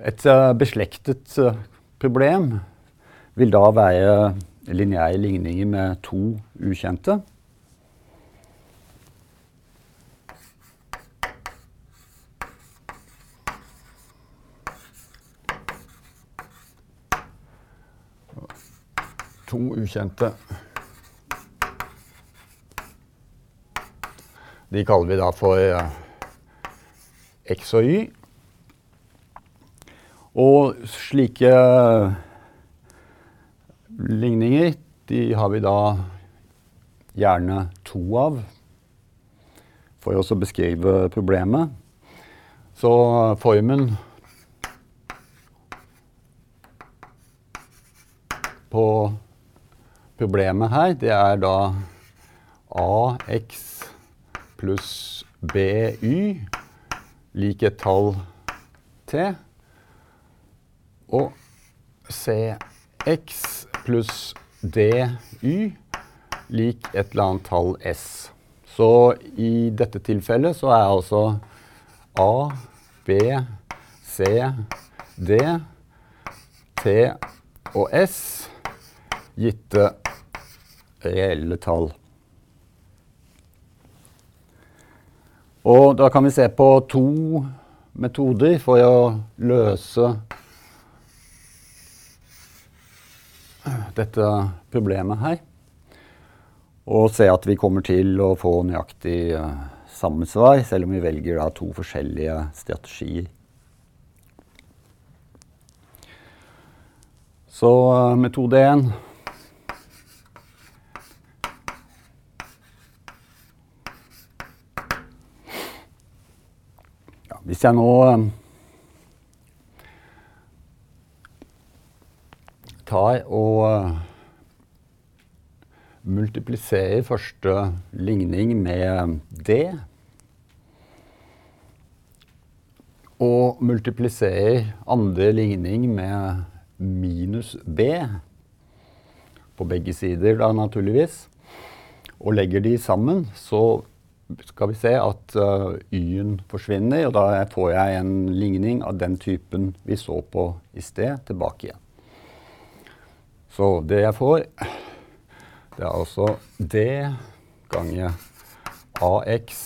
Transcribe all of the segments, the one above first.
Et uh, beslektet uh, problem vil da være lineære ligninger med to ukjente. To ukjente. De kaller vi da for uh, X og Y. Og slike ligninger de har vi da gjerne to av for å beskrive problemet. Så formen på problemet her, det er da AX pluss BY lik et tall T. Og CX pluss DY lik et eller annet tall S. Så i dette tilfellet så er altså A, B, C, D, T og S gitte reelle tall. Og da kan vi se på to metoder for å løse dette problemet her. Og se at vi kommer til å få nøyaktig uh, samme svar, selv om vi velger da, to forskjellige strategier. Så uh, metode én Hvis jeg nå tar og uh, multipliserer første ligning med D og multipliserer andre ligning med minus B på begge sider, da naturligvis, og legger de sammen, så skal vi se at uh, y-en forsvinner, og da får jeg en ligning av den typen vi så på i sted, tilbake igjen. Så det jeg får, det er altså d ganger ax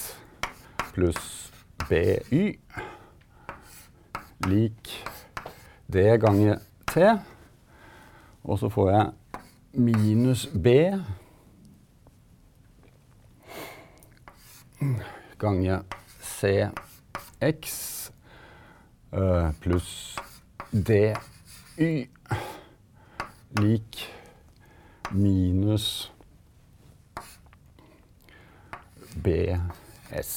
pluss by lik d ganger t. Og så får jeg minus b ganger CX uh, pluss DY lik minus BS.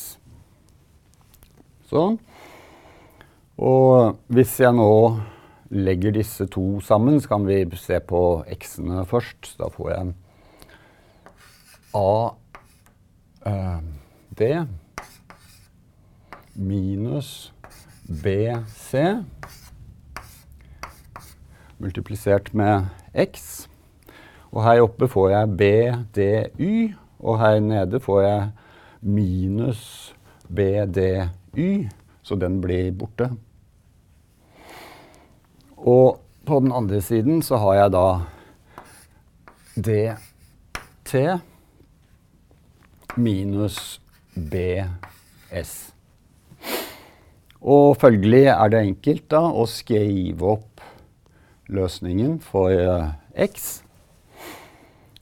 Sånn. Og hvis jeg nå legger disse to sammen, så kan vi se på x-ene først. Da får jeg A uh, minus BC multiplisert med X. Og her oppe får jeg BDY, og her nede får jeg minus BDY, så den blir borte. Og på den andre siden så har jeg da DT minus BS. Og følgelig er det enkelt da å skrive opp løsningen for uh, x.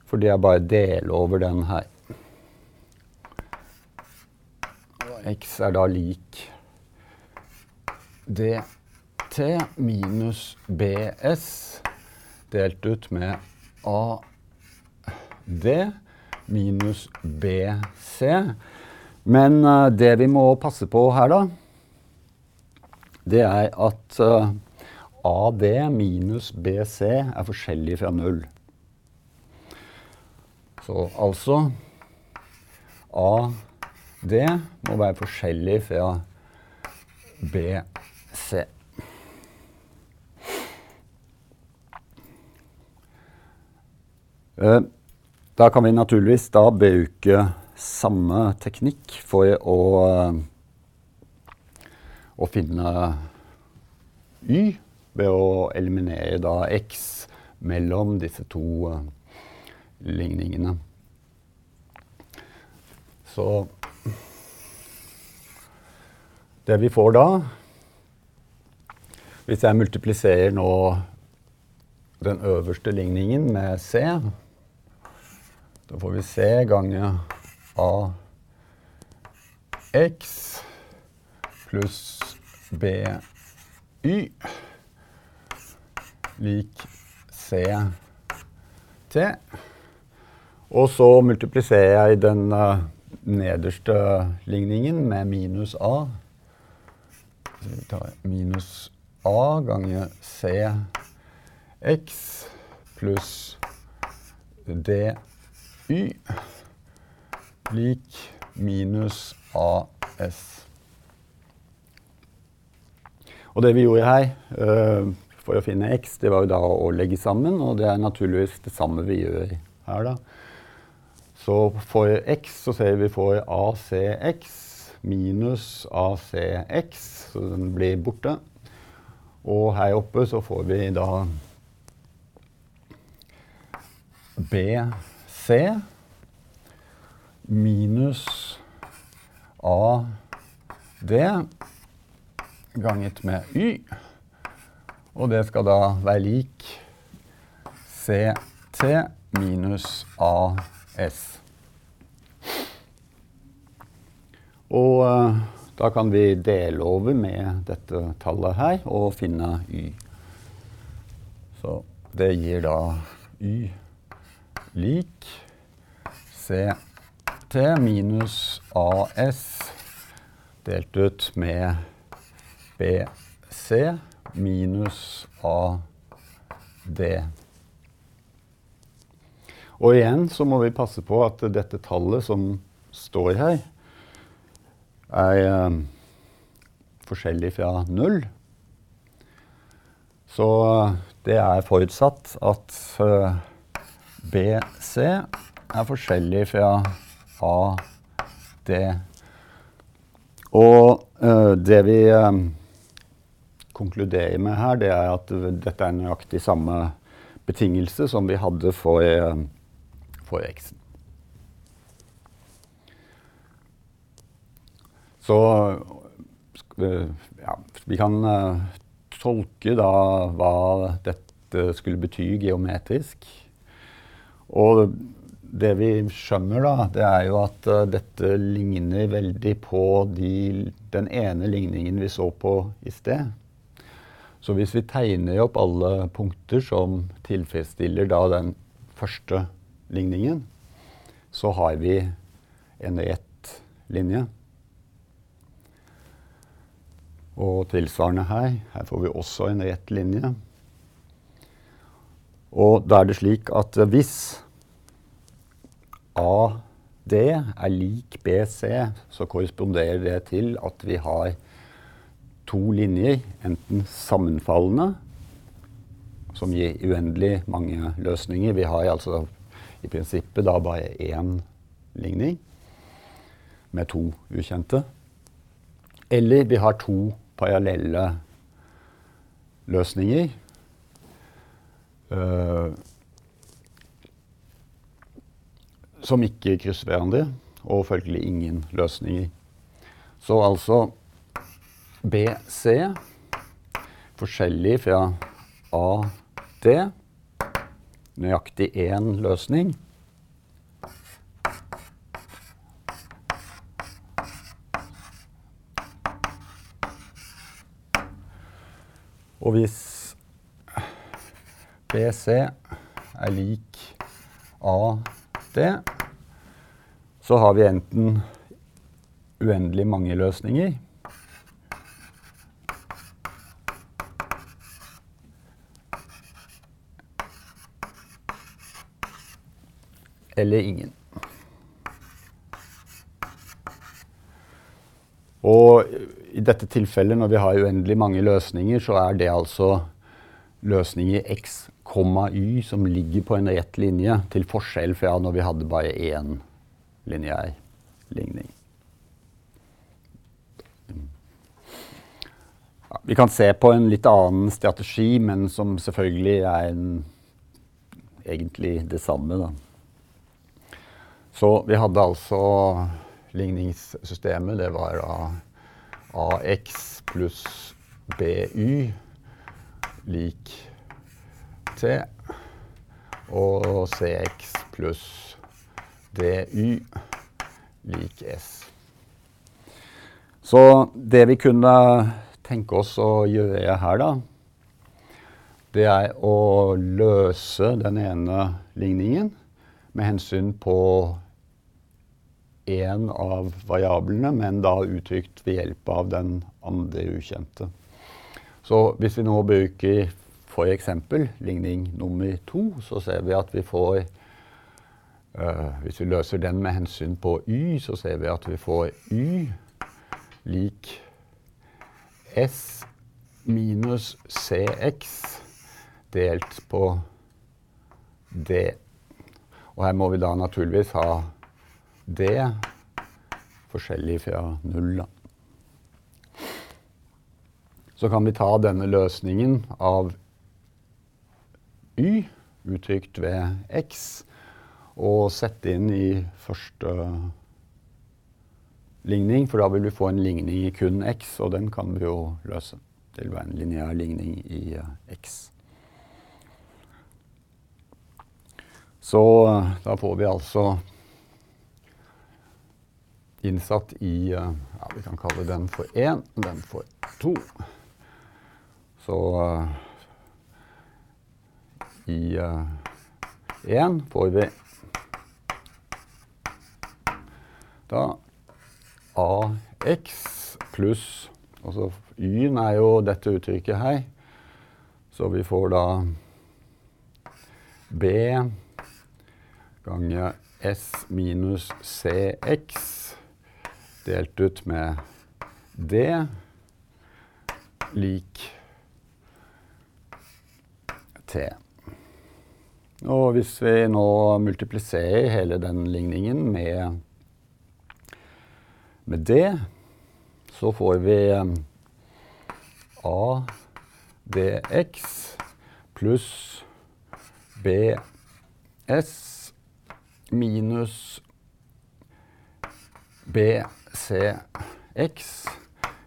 Fordi jeg bare deler over den her. X er da lik dt minus bs delt ut med ad minus BC. Men uh, det vi må passe på her, da, det er at uh, AD minus BC er forskjellig fra null. Så altså AD må være forskjellig fra BC. Uh, da kan vi naturligvis da bruke samme teknikk for å, å finne y ved å eliminere da x mellom disse to uh, ligningene. Så det vi får da Hvis jeg multipliserer nå den øverste ligningen med c, da får vi c gange a x pluss by lik ct. Og så multipliserer jeg den uh, nederste ligningen med minus a. Så vi tar minus a ganger cx pluss dy lik minus as. Og det vi gjorde her uh, for å finne x, det var jo da å legge sammen, og det er naturligvis det samme vi gjør her, da. Så for x så ser vi for acx minus acx, så den blir borte. Og her oppe så får vi da bc minus ad ganget med y. Og det skal da være lik CT minus AS. Og uh, da kan vi dele over med dette tallet her og finne Y. Så det gir da Y lik CT minus AS delt ut med BC minus AD. Og igjen så må vi passe på at dette tallet som står her, er eh, forskjellig fra null. Så uh, det er forutsatt at eh, BC er forskjellig fra AD. Og det vi konkluderer med her, det er at dette er nøyaktig samme betingelse som vi hadde for, eh, for x-en. Så ja, vi kan uh, tolke da hva dette skulle bety geometrisk. Og det vi skjønner, da, det er jo at dette ligner veldig på de, den ene ligningen vi så på i sted. Så hvis vi tegner opp alle punkter som tilfredsstiller da den første ligningen, så har vi en rett linje. Og tilsvarende her. Her får vi også en rett linje. Og da er det slik at hvis AD er lik BC, så korresponderer det til at vi har to linjer, enten sammenfallende, som gir uendelig mange løsninger. Vi har altså i prinsippet da bare én ligning med to ukjente. Eller vi har to parallelle løsninger. Uh, som ikke krysser hverandre, og følgelig ingen løsninger. Så altså BC forskjellig fra AD. Nøyaktig én løsning. Og hvis BC er lik AD, så har vi enten uendelig mange løsninger eller ingen. Og i dette tilfellet, når vi har uendelig mange løsninger, så er det altså løsninger x, y som ligger på en rett linje, til forskjell fra når vi hadde bare én lineær ligning. ja, Vi kan se på en litt annen strategi, men som selvfølgelig er en, egentlig det samme. Da. Så vi hadde altså ligningssystemet. Det var da AX pluss BY lik T. Og CX pluss DY lik S. Så det vi kunne tenke oss å gjøre her, da, det er å løse den ene ligningen med hensyn på én av variablene, men da uttrykt ved hjelp av den andre ukjente. Så hvis vi nå bruker f.eks. ligning nummer to, så ser vi at vi får uh, Hvis vi løser den med hensyn på y, så ser vi at vi får y lik S minus CX delt på D. Og her må vi da naturligvis ha D forskjellig fra null. Så kan vi ta denne løsningen av Y uttrykt ved X og sette inn i første ligning, for da vil vi få en ligning i kun x, og den kan vi jo løse. Det vil være en lineær ligning i uh, x. Så uh, da får vi altså innsatt i uh, ja, Vi kan kalle den for 1, og den for 2. Så i 1 får vi da AX pluss Altså Y-en er jo dette uttrykket her. Så vi får da B ganger S minus CX delt ut med D lik T. Og hvis vi nå multipliserer hele den ligningen med med d, så får vi a dx pluss BS minus BCX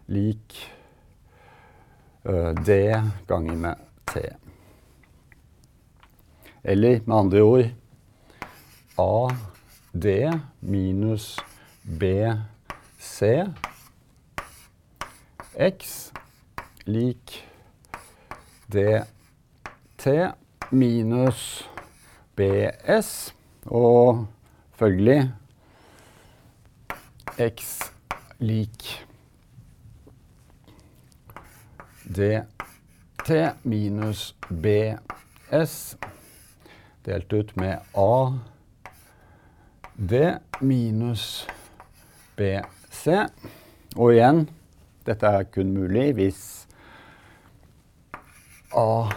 lik D ganger med T. Eller med andre ord AD minus BCX x lik dt minus bs. Og følgelig x lik dt minus bs delt ut med a d minus bc. Og igjen, dette er kun mulig hvis A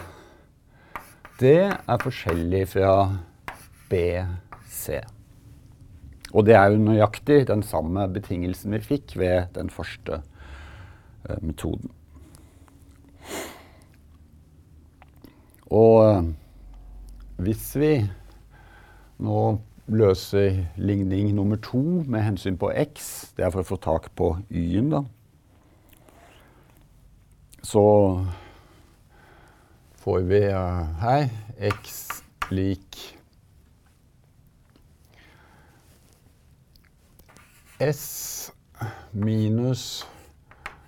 D er forskjellig fra BC. Og det er jo nøyaktig den samme betingelsen vi fikk ved den første eh, metoden. Og eh, hvis vi nå løser ligning nummer to med hensyn på x. Det er for å få tak på y-en, da. Så får vi eh, her x lik S minus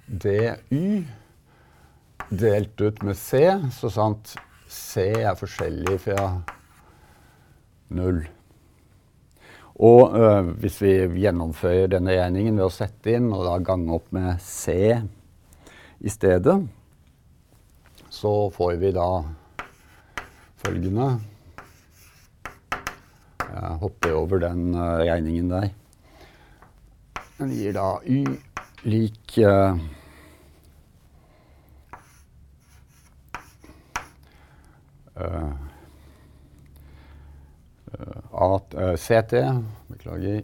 dy delt ut med C, så sant C er forskjellig fra null. Og øh, hvis vi gjennomfører denne regningen ved å sette inn og da gange opp med C i stedet, så får vi da følgende Jeg hopper over den uh, regningen der. Den gir da Y lik uh, uh, at, uh, eh, CT Beklager.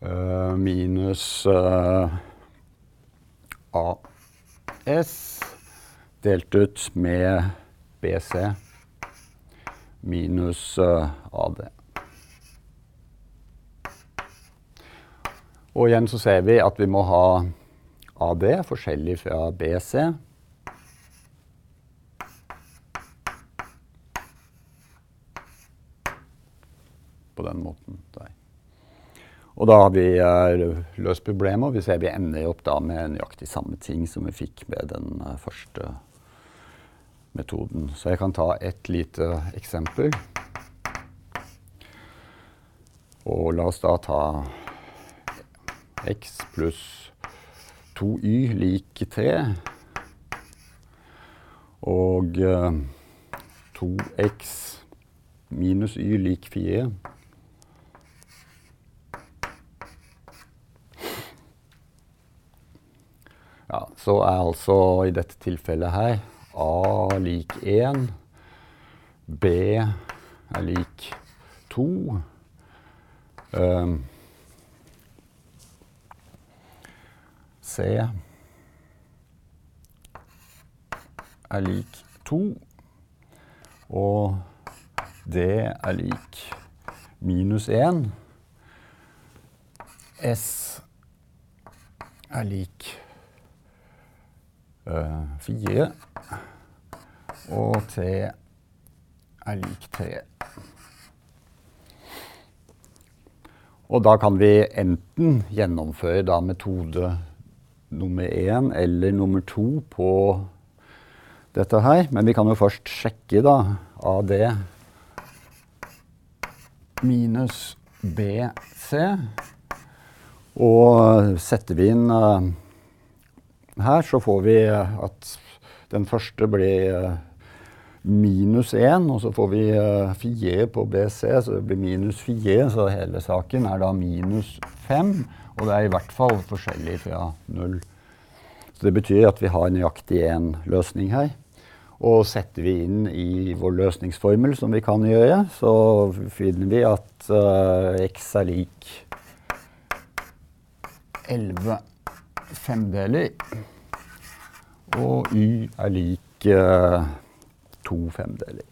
Uh, minus uh, AS delt ut med BC minus uh, AD. Og igjen så ser vi at vi må ha AD forskjellig fra BC. På den måten der. Og da har vi uh, løst problemet, og vi ser vi ender opp da med nøyaktig samme ting som vi fikk med den uh, første metoden. Så jeg kan ta et lite eksempel. Og la oss da ta x pluss 2y lik 3. Og uh, 2x minus y lik 4. Ja, så er altså i dette tilfellet her a lik 1, b er lik 2. Um, C er lik 2. Og D er lik minus 1. S er lik uh, 4. Og T er lik 3. Og da kan vi enten gjennomføre metode nummer én eller nummer to på dette her. Men vi kan jo først sjekke da AD minus BC. Og setter vi inn uh, her, så får vi at den første blir uh, minus 1, og så får vi uh, 4 på BC, så det blir minus 4. Så hele saken er da minus 5. Og det er i hvert fall forskjellig fra null. Så det betyr at vi har nøyaktig én løsning her. Og setter vi inn i vår løsningsformel, som vi kan gjøre, så finner vi at uh, x er lik 11 femdeler. Og y er lik uh, to femdeler.